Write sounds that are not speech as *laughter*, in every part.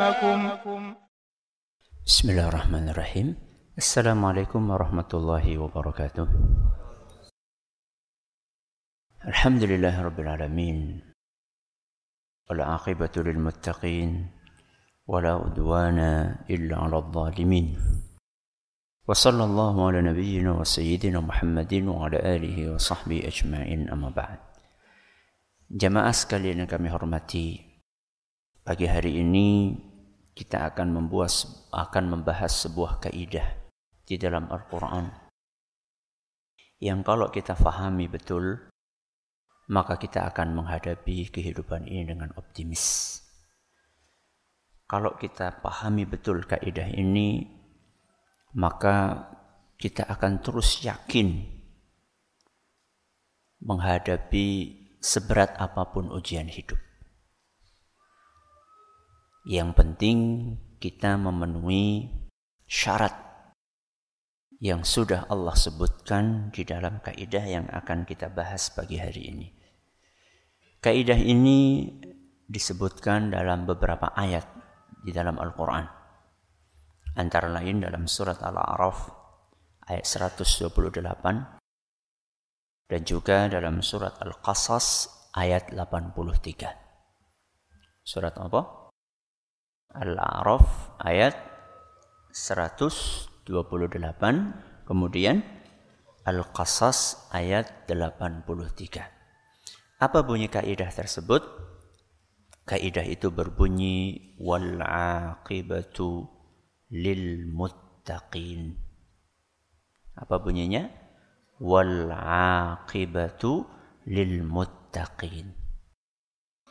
بيانكم بسم الله الرحمن الرحيم. السلام عليكم ورحمة الله وبركاته. الحمد لله رب العالمين والعاقبة للمتقين ولا عدوان إلا على الظالمين. وصلى الله على نبينا وسيدنا محمد وعلى آله وصحبه أجمعين أما بعد. Jamaah sekalian yang kami hormati, pagi hari ini kita akan membuat akan membahas sebuah kaidah di dalam Al-Qur'an yang kalau kita fahami betul maka kita akan menghadapi kehidupan ini dengan optimis. Kalau kita pahami betul kaidah ini maka kita akan terus yakin menghadapi seberat apa pun ujian hidup. Yang penting kita memenuhi syarat yang sudah Allah sebutkan di dalam kaidah yang akan kita bahas pagi hari ini. Kaidah ini disebutkan dalam beberapa ayat di dalam Al-Quran. Antara lain dalam surat Al-A'raf ayat 128 dan juga dalam surat Al-Qasas ayat 83. Surat apa? Al-A'raf ayat 128 kemudian Al-Qasas ayat 83. Apa bunyi kaidah tersebut? Kaidah itu berbunyi wal aqibatu lil muttaqin. Apa bunyinya? wal aqibatu lil muttaqin.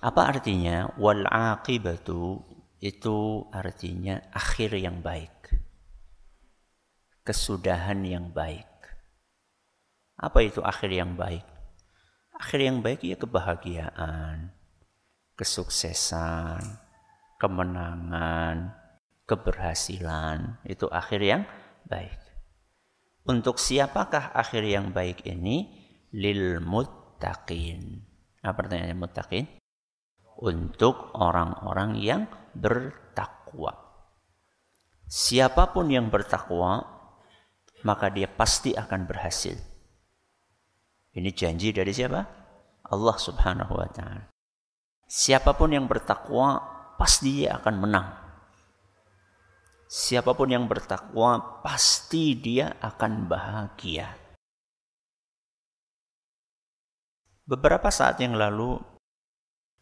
Apa artinya? Wal aqibatu itu artinya akhir yang baik. Kesudahan yang baik. Apa itu akhir yang baik? Akhir yang baik ya kebahagiaan, kesuksesan, kemenangan, keberhasilan. Itu akhir yang baik. Untuk siapakah akhir yang baik ini? Lil muttaqin. Apa pertanyaannya muttaqin? Untuk orang-orang yang bertakwa. Siapa pun yang bertakwa, maka dia pasti akan berhasil. Ini janji dari siapa? Allah Subhanahu wa taala. Siapa pun yang bertakwa, pasti dia akan menang. Siapa pun yang bertakwa pasti dia akan bahagia. Beberapa saat yang lalu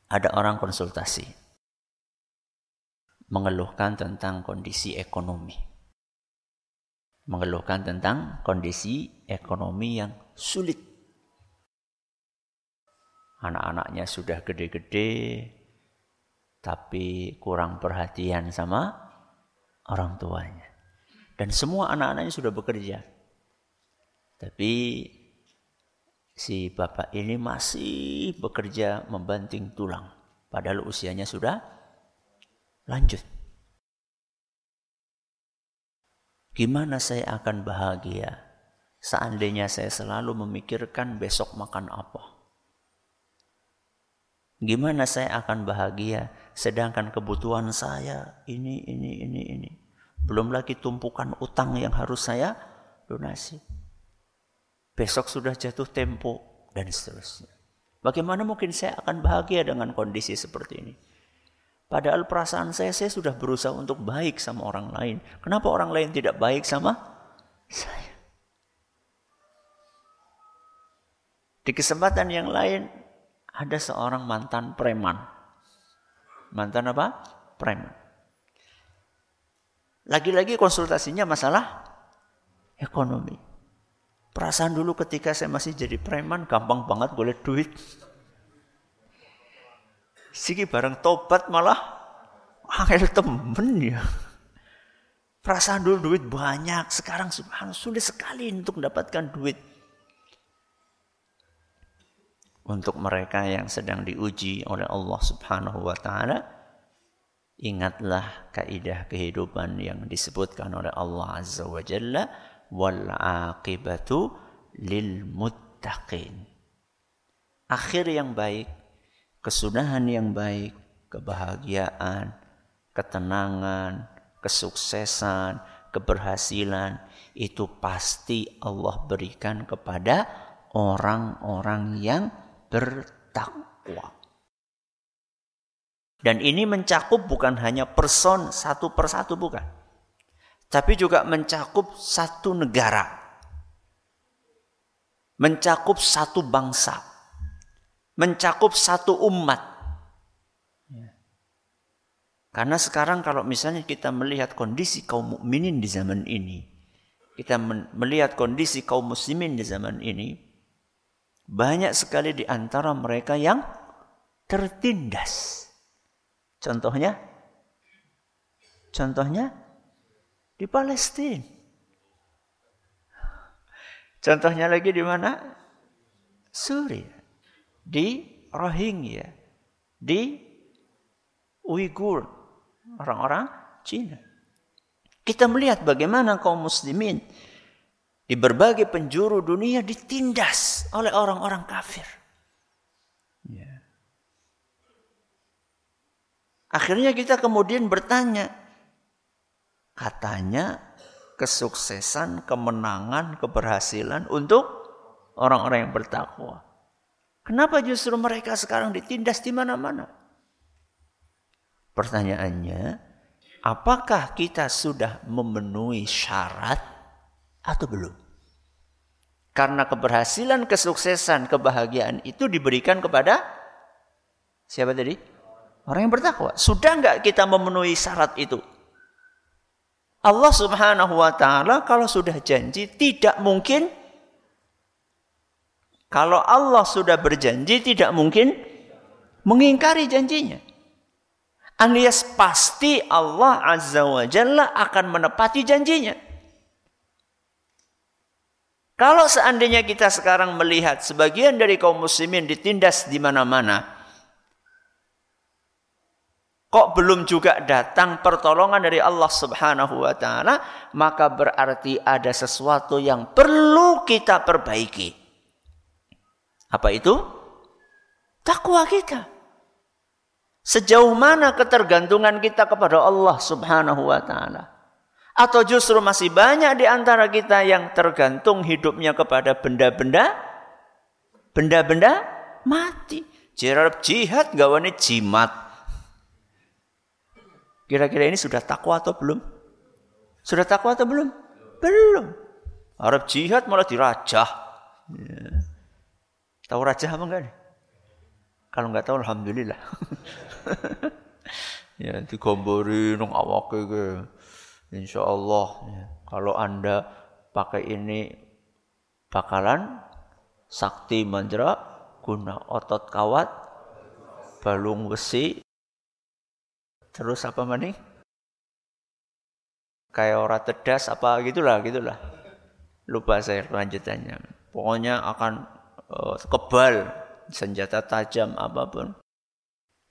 ada orang konsultasi mengeluhkan tentang kondisi ekonomi. Mengeluhkan tentang kondisi ekonomi yang sulit. Anak-anaknya sudah gede-gede tapi kurang perhatian sama orang tuanya. Dan semua anak-anaknya sudah bekerja. Tapi si bapak ini masih bekerja membanting tulang. Padahal usianya sudah lanjut. Gimana saya akan bahagia seandainya saya selalu memikirkan besok makan apa? Gimana saya akan bahagia sedangkan kebutuhan saya ini, ini, ini, ini. Belum lagi tumpukan utang yang harus saya lunasi. Besok sudah jatuh tempo dan seterusnya. Bagaimana mungkin saya akan bahagia dengan kondisi seperti ini? Padahal perasaan saya, saya sudah berusaha untuk baik sama orang lain. Kenapa orang lain tidak baik sama saya? Di kesempatan yang lain, ada seorang mantan preman. Mantan apa? Preman. Lagi-lagi konsultasinya masalah ekonomi. Perasaan dulu ketika saya masih jadi preman gampang banget boleh duit. Siki bareng tobat malah angel temen ya. Perasaan dulu duit banyak, sekarang subhanallah sulit sekali untuk mendapatkan duit. Untuk mereka yang sedang diuji oleh Allah Subhanahu wa taala ingatlah kaidah kehidupan yang disebutkan oleh Allah Azza wa Jalla wal aqibatu lil muttaqin. Akhir yang baik kesudahan yang baik kebahagiaan ketenangan, kesuksesan, keberhasilan itu pasti Allah berikan kepada orang-orang yang bertakwa. Dan ini mencakup bukan hanya person satu persatu bukan. Tapi juga mencakup satu negara. Mencakup satu bangsa. Mencakup satu umat. Ya. Karena sekarang kalau misalnya kita melihat kondisi kaum mukminin di zaman ini, kita melihat kondisi kaum muslimin di zaman ini, banyak sekali di antara mereka yang tertindas. Contohnya? Contohnya di Palestina. Contohnya lagi di mana? Suriah. Di Rohingya. Di Uighur. Orang-orang Cina. Kita melihat bagaimana kaum muslimin di berbagai penjuru dunia ditindas oleh orang-orang kafir. Ya. Akhirnya kita kemudian bertanya, katanya kesuksesan, kemenangan, keberhasilan untuk orang-orang yang bertakwa. Kenapa justru mereka sekarang ditindas di mana-mana? Pertanyaannya, apakah kita sudah memenuhi syarat atau belum? Karena keberhasilan, kesuksesan, kebahagiaan itu diberikan kepada siapa tadi? Orang yang bertakwa. Sudah nggak kita memenuhi syarat itu? Allah subhanahu wa ta'ala kalau sudah janji tidak mungkin kalau Allah sudah berjanji tidak mungkin mengingkari janjinya. Alias pasti Allah azza wa jalla akan menepati janjinya. Kalau seandainya kita sekarang melihat sebagian dari kaum muslimin ditindas di mana-mana, kok belum juga datang pertolongan dari Allah Subhanahu wa taala, maka berarti ada sesuatu yang perlu kita perbaiki. Apa itu? Takwa kita. Sejauh mana ketergantungan kita kepada Allah Subhanahu wa taala? Atau justru masih banyak di antara kita yang tergantung hidupnya kepada benda-benda benda-benda mati. Jihad gawane jimat Kira-kira ini sudah takwa atau belum? Sudah takwa atau belum? Belum. Arab jihad malah dirajah. Ya. Tahu rajah apa enggak? Kalau enggak tahu alhamdulillah. *laughs* ya digombori nung awak ke. Insya Allah ya. kalau anda pakai ini bakalan sakti manjra guna otot kawat balung besi Terus apa maning? Kayak orang tedas apa gitulah, gitulah. Lupa saya lanjutannya. Pokoknya akan uh, kebal, senjata tajam apa pun.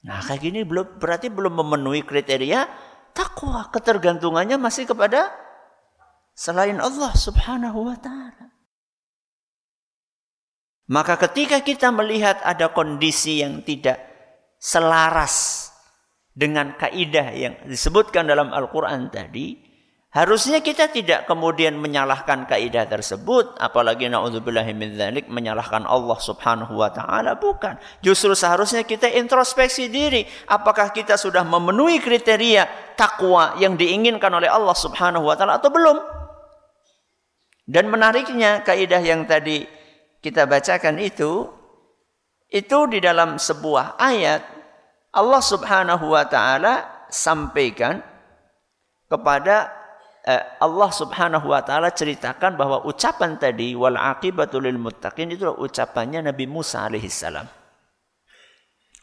Nah, kayak gini belum berarti belum memenuhi kriteria takwa. Ketergantungannya masih kepada selain Allah Subhanahu wa taala. Maka ketika kita melihat ada kondisi yang tidak selaras dengan kaidah yang disebutkan dalam Al-Quran tadi, harusnya kita tidak kemudian menyalahkan kaidah tersebut, apalagi naudzubillah min dzalik menyalahkan Allah Subhanahu wa taala, bukan. Justru seharusnya kita introspeksi diri, apakah kita sudah memenuhi kriteria takwa yang diinginkan oleh Allah Subhanahu wa taala atau belum? Dan menariknya kaidah yang tadi kita bacakan itu itu di dalam sebuah ayat Allah Subhanahu wa taala sampaikan kepada Allah Subhanahu wa taala ceritakan bahwa ucapan tadi wal aqibatu lil muttaqin itu ucapannya Nabi Musa alaihi salam.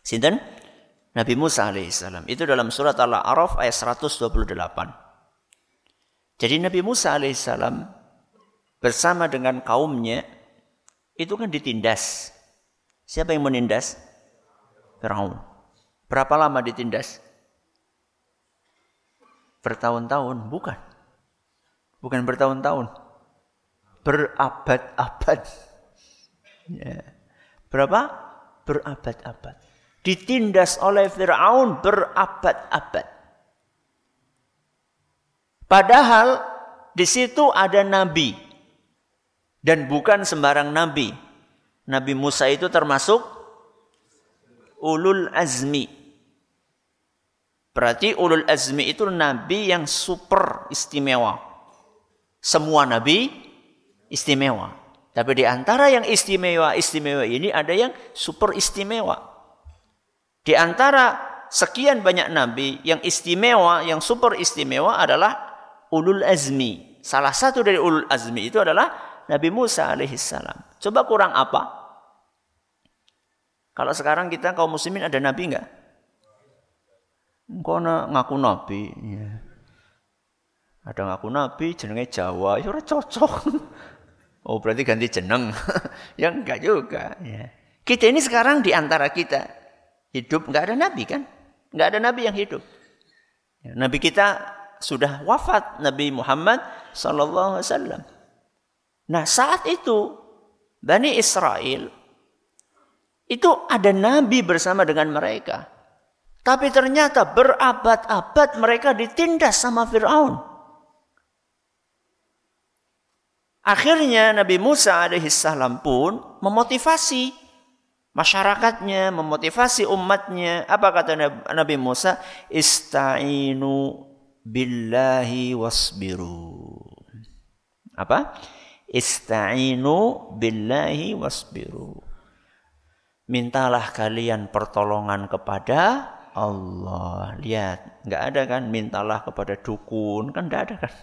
Sinten? Nabi Musa alaihi salam. Itu dalam surat Al-A'raf ayat 128. Jadi Nabi Musa alaihi salam bersama dengan kaumnya itu kan ditindas. Siapa yang menindas? Firaun. Berapa lama ditindas? Bertahun-tahun, bukan. Bukan bertahun-tahun. Berabad-abad. Ya. Berapa? Berabad-abad. Ditindas oleh Fir'aun berabad-abad. Padahal di situ ada nabi dan bukan sembarang nabi. Nabi Musa itu termasuk ulul azmi. Berarti ulul azmi itu nabi yang super istimewa. Semua nabi istimewa. Tapi di antara yang istimewa-istimewa ini ada yang super istimewa. Di antara sekian banyak nabi yang istimewa, yang super istimewa adalah ulul azmi. Salah satu dari ulul azmi itu adalah Nabi Musa alaihissalam. Coba kurang apa? Kalau sekarang kita kaum muslimin ada nabi enggak? Engkau ngaku nabi. Ya. Ada ngaku nabi jenenge Jawa, ya cocok. *laughs* Oh berarti ganti jeneng. *laughs* ya enggak juga. Ya. Kita ini sekarang di antara kita. Hidup enggak ada nabi kan? Enggak ada nabi yang hidup. Ya, nabi kita sudah wafat. Nabi Muhammad Sallallahu Alaihi Wasallam. Nah saat itu Bani Israel itu ada nabi bersama dengan mereka. Tapi ternyata berabad-abad mereka ditindas sama Fir'aun. Akhirnya Nabi Musa alaihissalam pun memotivasi masyarakatnya, memotivasi umatnya. Apa kata Nabi Musa? Ista'inu billahi wasbiru. Apa? Ista'inu billahi wasbiru. Mintalah kalian pertolongan kepada Allah. Lihat, nggak ada kan mintalah kepada dukun, kan nggak ada kan.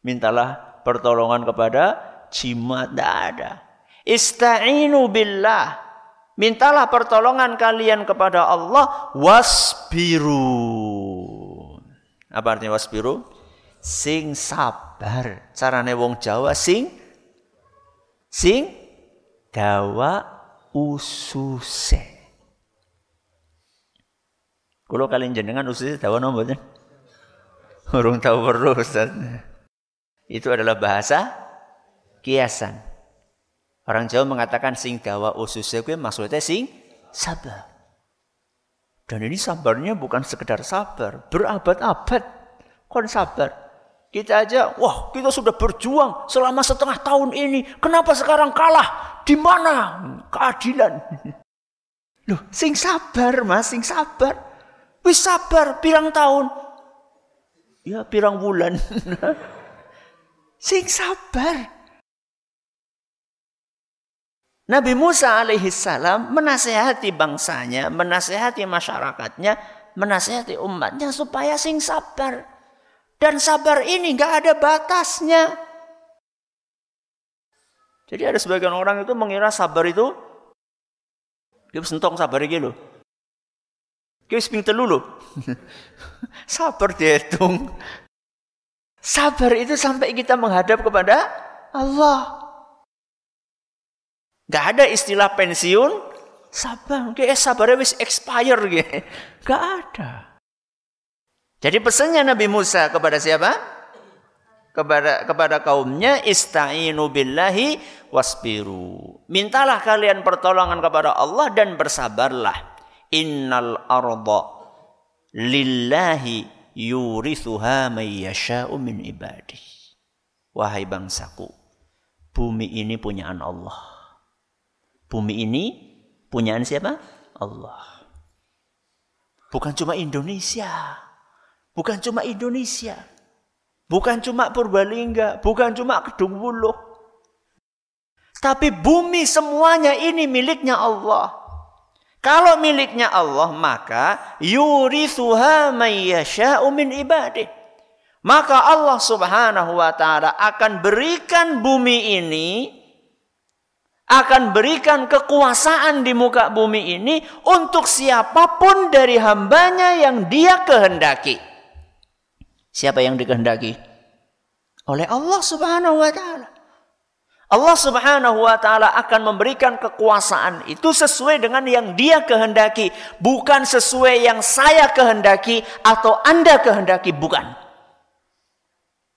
Mintalah pertolongan kepada jimat. Tidak ada. Ista'inu billah. Mintalah pertolongan kalian kepada Allah. Wasbiru. Apa artinya wasbiru? Sing sabar. Carane wong Jawa sing sing dawa ususe. Kalau kalian jenengan ususe dawa nomor Urung tahu perlu Ustaz itu adalah bahasa kiasan. Orang Jawa mengatakan sing dawa ususnya gue maksudnya sing sabar. Dan ini sabarnya bukan sekedar sabar, berabad-abad kon sabar. Kita aja, wah kita sudah berjuang selama setengah tahun ini. Kenapa sekarang kalah? Di mana keadilan? *laughs* Loh, sing sabar mas, sing sabar. Wis sabar, pirang tahun. Ya, pirang bulan. *laughs* Sing sabar. Nabi Musa alaihissalam menasehati bangsanya, menasehati masyarakatnya, menasehati umatnya supaya sing sabar. Dan sabar ini nggak ada batasnya. Jadi ada sebagian orang itu mengira sabar itu dia sentong sabar gitu. Kita ping telu sabar dihitung. Sabar itu sampai kita menghadap kepada Allah. Gak ada istilah pensiun, sabar. Kayak sabarnya wis expire gitu. Gak ada. Jadi pesannya Nabi Musa kepada siapa? Kepada kepada kaumnya istainu billahi wasbiru. Mintalah kalian pertolongan kepada Allah dan bersabarlah. Innal arda lillahi yurithuha mayyasha'u min ibadi. Wahai bangsaku, bumi ini punyaan Allah. Bumi ini punyaan siapa? Allah. Bukan cuma Indonesia. Bukan cuma Indonesia. Bukan cuma Purbalingga, bukan cuma Kedung Wuluh. Tapi bumi semuanya ini miliknya Allah. Kalau miliknya Allah maka yurithuha mayyasha'u min ibadih. Maka Allah Subhanahu wa taala akan berikan bumi ini akan berikan kekuasaan di muka bumi ini untuk siapa pun dari hambanya yang dia kehendaki. Siapa yang dikehendaki? Oleh Allah Subhanahu wa taala. Allah Subhanahu wa taala akan memberikan kekuasaan itu sesuai dengan yang Dia kehendaki, bukan sesuai yang saya kehendaki atau Anda kehendaki, bukan.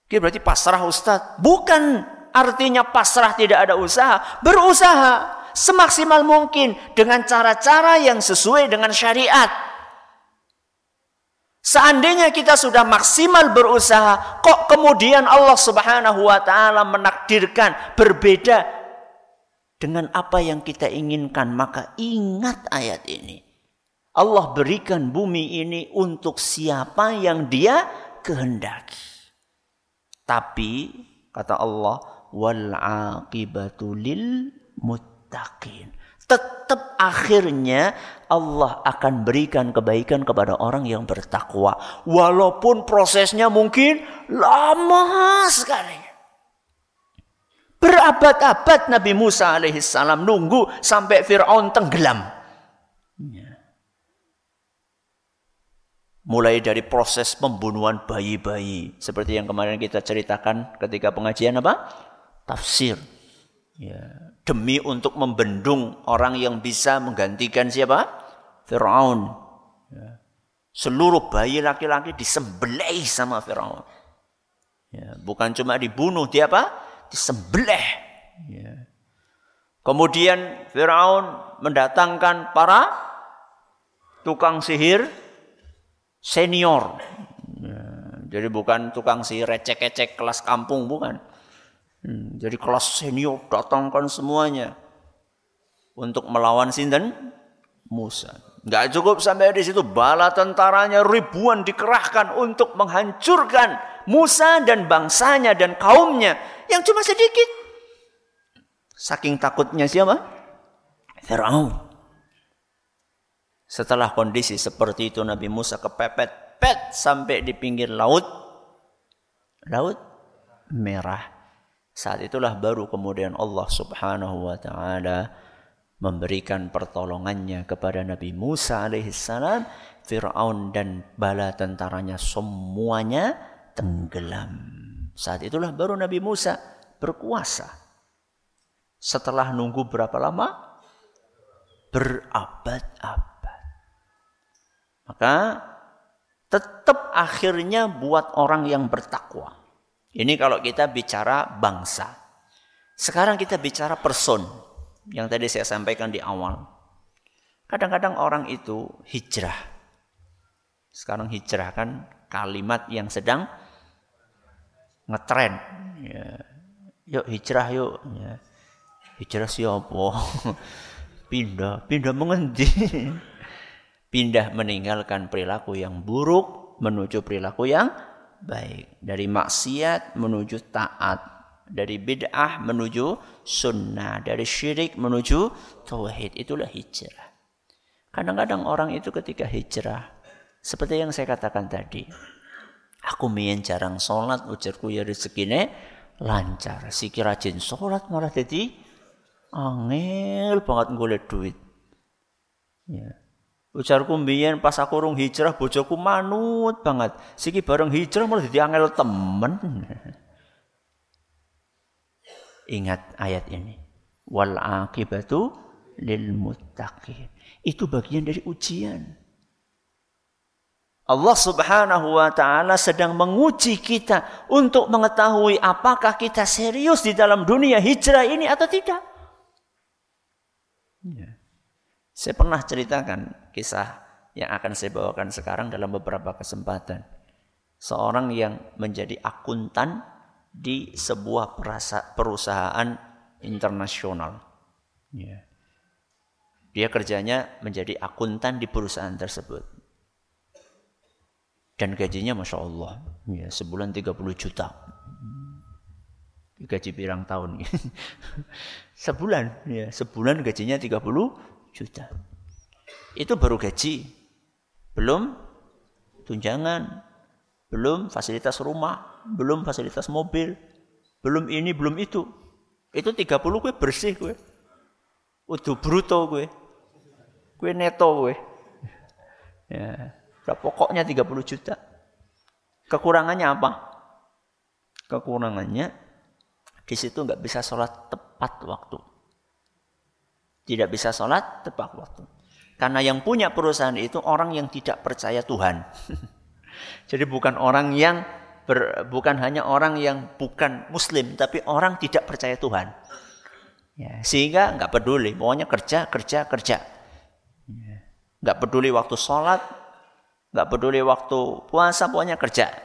Oke, berarti pasrah Ustaz. Bukan artinya pasrah tidak ada usaha, berusaha semaksimal mungkin dengan cara-cara yang sesuai dengan syariat. Seandainya kita sudah maksimal berusaha, kok kemudian Allah Subhanahu wa taala menakdirkan berbeda dengan apa yang kita inginkan, maka ingat ayat ini. Allah berikan bumi ini untuk siapa yang Dia kehendaki. Tapi kata Allah, wal aqibatu lil muttaqin tetap akhirnya Allah akan berikan kebaikan kepada orang yang bertakwa. Walaupun prosesnya mungkin lama sekali. Berabad-abad Nabi Musa alaihissalam nunggu sampai Fir'aun tenggelam. Ya. Mulai dari proses pembunuhan bayi-bayi. Seperti yang kemarin kita ceritakan ketika pengajian apa? Tafsir. Ya demi untuk membendung orang yang bisa menggantikan siapa? Firaun. Ya. Seluruh bayi laki-laki disembelih sama Firaun. Ya, bukan cuma dibunuh, dia apa? Disembelih. Ya. Kemudian Firaun mendatangkan para tukang sihir senior. Ya, jadi bukan tukang sihir recek-recek kelas kampung, bukan Hmm, jadi kelas senior datangkan semuanya untuk melawan Sinten Musa. Gak cukup sampai di situ bala tentaranya ribuan dikerahkan untuk menghancurkan Musa dan bangsanya dan kaumnya yang cuma sedikit. Saking takutnya siapa? Firaun. Setelah kondisi seperti itu Nabi Musa kepepet pet sampai di pinggir laut. Laut merah. Saat itulah baru kemudian Allah Subhanahu wa taala memberikan pertolongannya kepada Nabi Musa alaihissalam, Firaun dan bala tentaranya semuanya tenggelam. Saat itulah baru Nabi Musa berkuasa. Setelah nunggu berapa lama? Berabad-abad. Maka tetap akhirnya buat orang yang bertakwa. Ini kalau kita bicara bangsa. Sekarang kita bicara person. Yang tadi saya sampaikan di awal. Kadang-kadang orang itu hijrah. Sekarang hijrah kan kalimat yang sedang ngetren. Ya. Yuk hijrah yuk. Ya. Hijrah siapa? *laughs* pindah, pindah mengendi. *laughs* pindah meninggalkan perilaku yang buruk menuju perilaku yang baik. Dari maksiat menuju taat. Dari bid'ah menuju sunnah. Dari syirik menuju tauhid. Itulah hijrah. Kadang-kadang orang itu ketika hijrah. Seperti yang saya katakan tadi. Aku main jarang sholat. Ujarku ya rezekinya lancar. Si rajin sholat malah jadi angel banget ngoleh duit. Ya. Ujarku mbiyen pas aku urung hijrah bojoku manut banget. Siki bareng hijrah malah dadi angel temen. Ingat ayat ini. Wal akibatu lil muttaqin. Itu bagian dari ujian. Allah Subhanahu wa taala sedang menguji kita untuk mengetahui apakah kita serius di dalam dunia hijrah ini atau tidak. Ya. Saya pernah ceritakan kisah yang akan saya bawakan sekarang dalam beberapa kesempatan. Seorang yang menjadi akuntan di sebuah perusahaan internasional. Ya. Dia kerjanya menjadi akuntan di perusahaan tersebut. Dan gajinya Masya Allah. Ya, sebulan 30 juta. Gaji pirang tahun. *laughs* sebulan. Ya, sebulan gajinya 30 juta. Itu baru gaji. Belum tunjangan, belum fasilitas rumah, belum fasilitas mobil, belum ini, belum itu. Itu 30 gue bersih gue. Udah bruto gue. Gue neto gue. Ya, pokoknya 30 juta. Kekurangannya apa? Kekurangannya di situ nggak bisa sholat tepat waktu. Tidak bisa sholat tepat waktu. Karena yang punya perusahaan itu orang yang tidak percaya Tuhan. *laughs* Jadi bukan orang yang ber, bukan hanya orang yang bukan Muslim, tapi orang tidak percaya Tuhan. Ya, sehingga nggak peduli, pokoknya kerja, kerja, kerja. Ya. Nggak peduli waktu sholat, nggak peduli waktu puasa pokoknya kerja.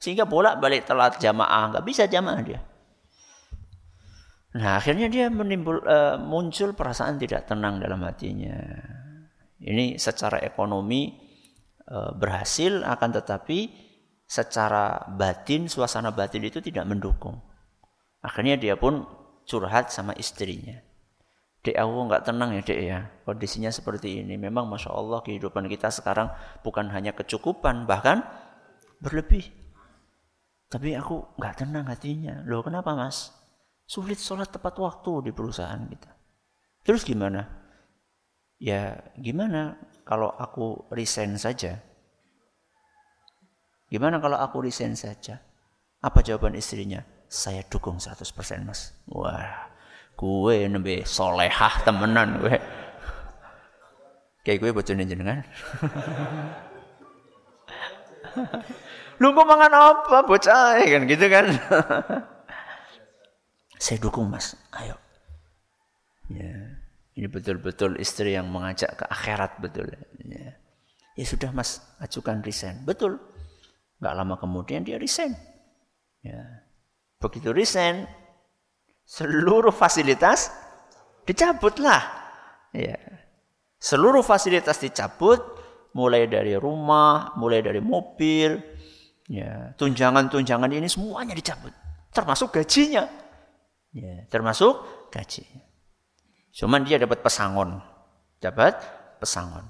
Sehingga bolak balik telat jamaah, nggak bisa jamaah dia. Nah akhirnya dia menimbul, uh, muncul perasaan tidak tenang dalam hatinya. Ini secara ekonomi uh, berhasil, akan tetapi secara batin, suasana batin itu tidak mendukung. Akhirnya dia pun curhat sama istrinya. Dek aku nggak tenang ya dek ya. Kondisinya seperti ini. Memang Masya Allah kehidupan kita sekarang bukan hanya kecukupan. Bahkan berlebih. Tapi aku nggak tenang hatinya. Loh kenapa mas? Sulit sholat tepat waktu di perusahaan kita. Terus gimana? Ya gimana kalau aku resign saja? Gimana kalau aku resign saja? Apa jawaban istrinya? Saya dukung 100% mas. Wah Kue nembe solehah temenan kue. Kayak kue bocone jenengan. *laughs* Lu kok mangan apa bocah kan gitu kan. *laughs* Saya dukung mas, ayo. Ya, ini betul-betul istri yang mengajak ke akhirat betul. Ya. ya sudah mas, ajukan resign. Betul. Gak lama kemudian dia resign. Ya. Begitu resign, seluruh fasilitas dicabutlah. Ya. Seluruh fasilitas dicabut, mulai dari rumah, mulai dari mobil, ya, tunjangan-tunjangan ini semuanya dicabut, termasuk gajinya. Ya, termasuk gaji. Cuman dia dapat pesangon. Dapat pesangon.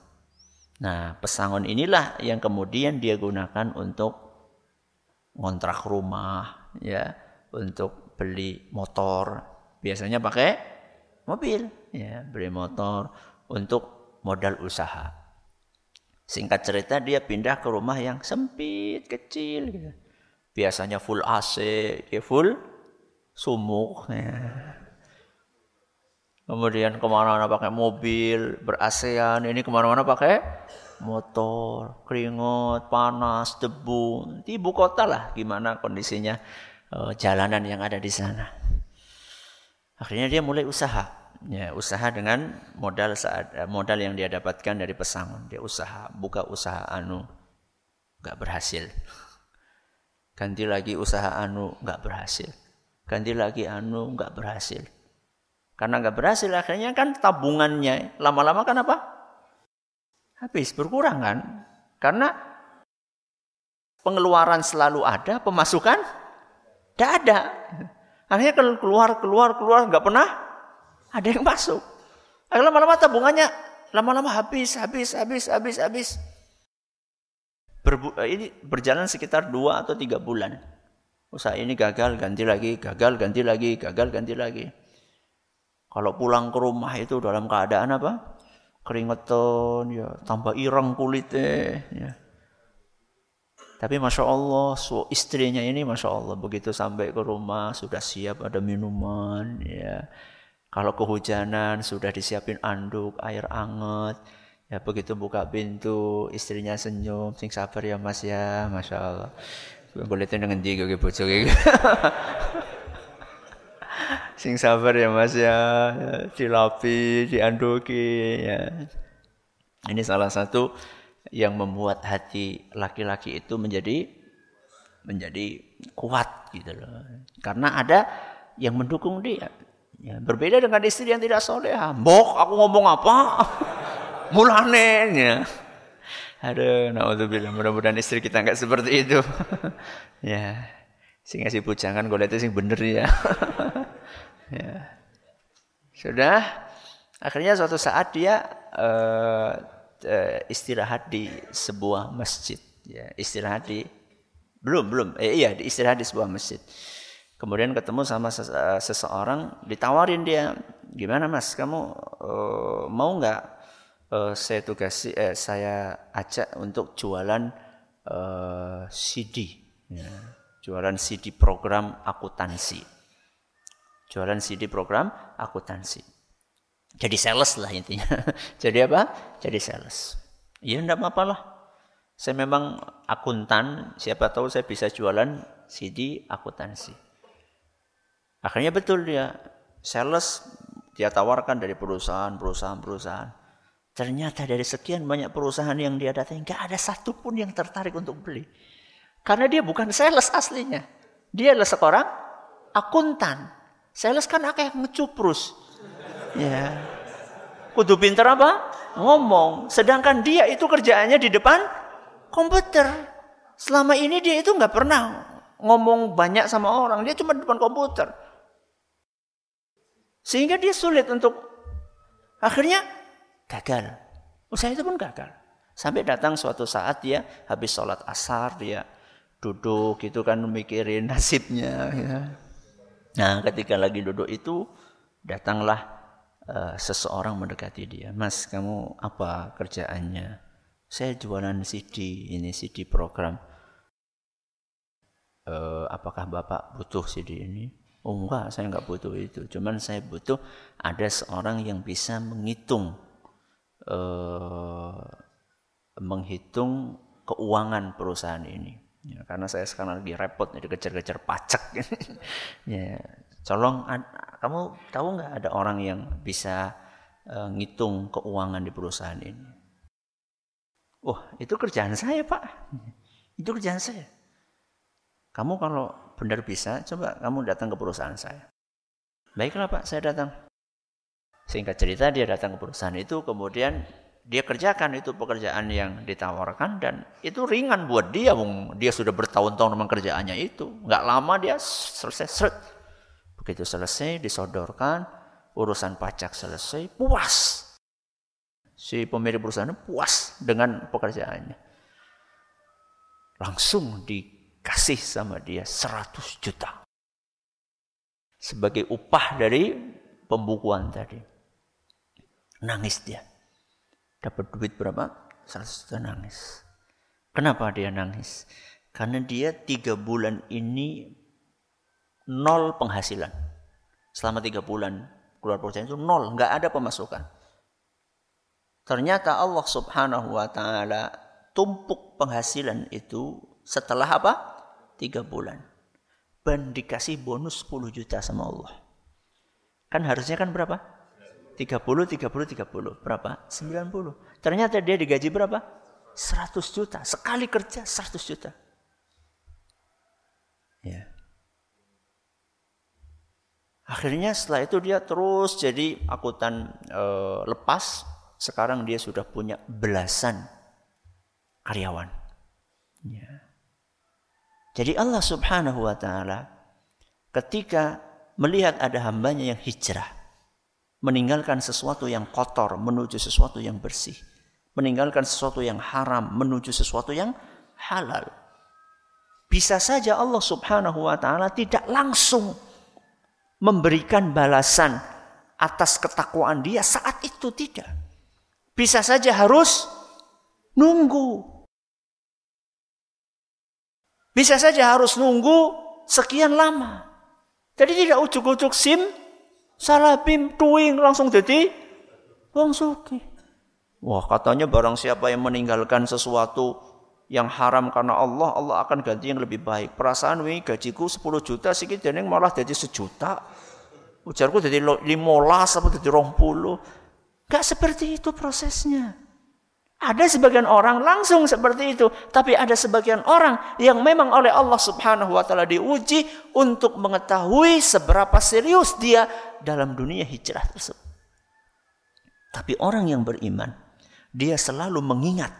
Nah, pesangon inilah yang kemudian dia gunakan untuk ngontrak rumah, ya, untuk beli motor. Biasanya pakai mobil, ya, beli motor untuk modal usaha. Singkat cerita dia pindah ke rumah yang sempit, kecil gitu. Biasanya full AC, dia full sumuk. Ya. Kemudian ke mana-mana pakai mobil, berasean. Ini ke mana-mana pakai motor, keringat, panas, debu. Di ibu kota lah gimana kondisinya uh, jalanan yang ada di sana. Akhirnya dia mulai usaha, ya usaha dengan modal saat eh, modal yang dia dapatkan dari pesangon. Dia usaha, buka usaha anu, nggak berhasil. Ganti lagi usaha anu, nggak berhasil. Ganti lagi anu, nggak berhasil. Karena nggak berhasil, akhirnya kan tabungannya lama-lama kan apa? Habis, berkurang kan? Karena pengeluaran selalu ada, pemasukan tidak ada. Akhirnya keluar, keluar, keluar, nggak pernah ada yang masuk. Akhirnya lama-lama tabungannya lama-lama habis, habis, habis, habis, habis. Berbu ini berjalan sekitar dua atau tiga bulan. Usaha ini gagal, ganti lagi, gagal, ganti lagi, gagal, ganti lagi. Kalau pulang ke rumah itu dalam keadaan apa? Keringetan, ya tambah ireng kulitnya. Ya. Tapi Masya Allah, so, istrinya ini Masya Allah, begitu sampai ke rumah sudah siap ada minuman. ya. Kalau kehujanan sudah disiapin anduk, air anget. Ya begitu buka pintu, istrinya senyum, sing sabar ya mas ya, Masya Allah. Boleh tuh dengan dia gue bocor gitu. *laughs* sing sabar ya mas ya, dilapi, dianduki ya. Ini salah satu yang membuat hati laki-laki itu menjadi menjadi kuat gitu loh. Karena ada yang mendukung dia. Ya, berbeda dengan istri yang tidak soleh. Mbok, aku ngomong apa? *laughs* Mulane ya. Aduh, naudzubillah. Mudah-mudahan istri kita enggak seperti itu. *laughs* ya. Sing ngasih pujangan gue itu sing bener ya. *laughs* ya. Sudah. Akhirnya suatu saat dia uh, uh, istirahat di sebuah masjid ya istirahat di belum belum eh, iya istirahat di sebuah masjid kemudian ketemu sama uh, seseorang ditawarin dia gimana mas kamu uh, mau nggak uh, saya tugasi eh, saya ajak untuk jualan uh, CD ya. jualan CD program akuntansi jualan CD program akuntansi jadi sales lah intinya. *laughs* Jadi apa? Jadi sales. Ya enggak apa-apa lah. Saya memang akuntan, siapa tahu saya bisa jualan CD akuntansi. Akhirnya betul dia sales dia tawarkan dari perusahaan, perusahaan, perusahaan. Ternyata dari sekian banyak perusahaan yang dia datangi, nggak ada satupun yang tertarik untuk beli. Karena dia bukan sales aslinya. Dia adalah seorang akuntan. Sales kan akeh ngecuprus. Ya. Kudu pinter apa? Ngomong. Sedangkan dia itu kerjaannya di depan komputer. Selama ini dia itu nggak pernah ngomong banyak sama orang. Dia cuma di depan komputer. Sehingga dia sulit untuk akhirnya gagal. Usaha itu pun gagal. Sampai datang suatu saat dia habis sholat asar dia duduk itu kan mikirin *laughs* nasibnya. Ya. Nah ketika lagi duduk itu datanglah uh, seseorang mendekati dia. Mas kamu apa kerjaannya? Saya jualan CD ini CD program. Uh, apakah bapak butuh CD ini? Oh enggak, saya enggak butuh itu. Cuman saya butuh ada seorang yang bisa menghitung uh, menghitung keuangan perusahaan ini. Ya, karena saya sekarang lagi repot jadi kejar-kejar pajak. *laughs* ya, colong kamu tahu nggak ada orang yang bisa uh, ngitung keuangan di perusahaan ini? Wah, itu kerjaan saya, Pak. Itu kerjaan saya. Kamu kalau benar bisa, coba kamu datang ke perusahaan saya. Baiklah, Pak, saya datang. Singkat cerita dia datang ke perusahaan itu kemudian dia kerjakan itu pekerjaan yang ditawarkan dan itu ringan buat dia dia sudah bertahun-tahun memang kerjaannya itu. Nggak lama dia selesai seret. Begitu selesai disodorkan urusan pajak selesai puas. Si pemilik perusahaan puas dengan pekerjaannya. Langsung dikasih sama dia 100 juta. Sebagai upah dari pembukuan tadi Nangis dia. Dapat duit berapa? 100 juta nangis. Kenapa dia nangis? Karena dia tiga bulan ini nol penghasilan. Selama tiga bulan keluar perusahaan itu nol, nggak ada pemasukan. Ternyata Allah Subhanahu wa taala tumpuk penghasilan itu setelah apa? Tiga bulan. Dan dikasih bonus 10 juta sama Allah. Kan harusnya kan berapa? 30, 30, 30. Berapa? 90. Ternyata dia digaji berapa? 100 juta. Sekali kerja 100 juta. Ya. Akhirnya setelah itu dia terus jadi akuntan e, lepas. Sekarang dia sudah punya belasan karyawan. Ya. Jadi Allah subhanahu wa ta'ala ketika melihat ada hambanya yang hijrah meninggalkan sesuatu yang kotor menuju sesuatu yang bersih, meninggalkan sesuatu yang haram menuju sesuatu yang halal. Bisa saja Allah Subhanahu wa taala tidak langsung memberikan balasan atas ketakwaan dia saat itu tidak. Bisa saja harus nunggu. Bisa saja harus nunggu sekian lama. Jadi tidak ujuk-ujuk sim Salah pim tuing langsung jadi wong suki. Wah, katanya barang siapa yang meninggalkan sesuatu yang haram karena Allah, Allah akan ganti yang lebih baik. Perasaan wi gajiku 10 juta sih jadi malah jadi sejuta. Ujarku jadi 15 apa jadi 20. Gak seperti itu prosesnya. Ada sebagian orang langsung seperti itu, tapi ada sebagian orang yang memang oleh Allah Subhanahu wa taala diuji untuk mengetahui seberapa serius dia dalam dunia hijrah tersebut. Tapi orang yang beriman, dia selalu mengingat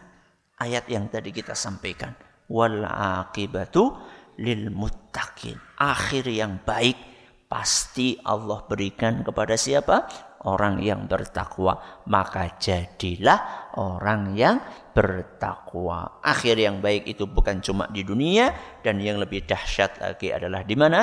ayat yang tadi kita sampaikan, wal akibatu lil muttaqin. Akhir yang baik pasti Allah berikan kepada siapa? Orang yang bertakwa, maka jadilah orang yang bertakwa. Akhir yang baik itu bukan cuma di dunia dan yang lebih dahsyat lagi adalah di mana?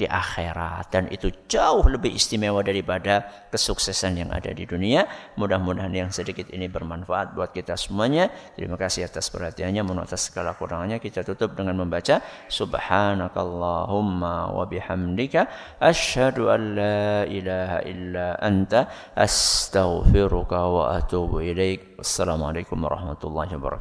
Di akhirat dan itu jauh lebih istimewa daripada kesuksesan yang ada di dunia. Mudah-mudahan yang sedikit ini bermanfaat buat kita semuanya. Terima kasih atas perhatiannya. Mohon atas segala kurangannya kita tutup dengan membaca Subhanakallahumma wa bihamdika asyhadu an la ilaha illa anta astaghfiruka wa atubu ilaik. Wassalamualaikum warahmatullahi wabarakatuh.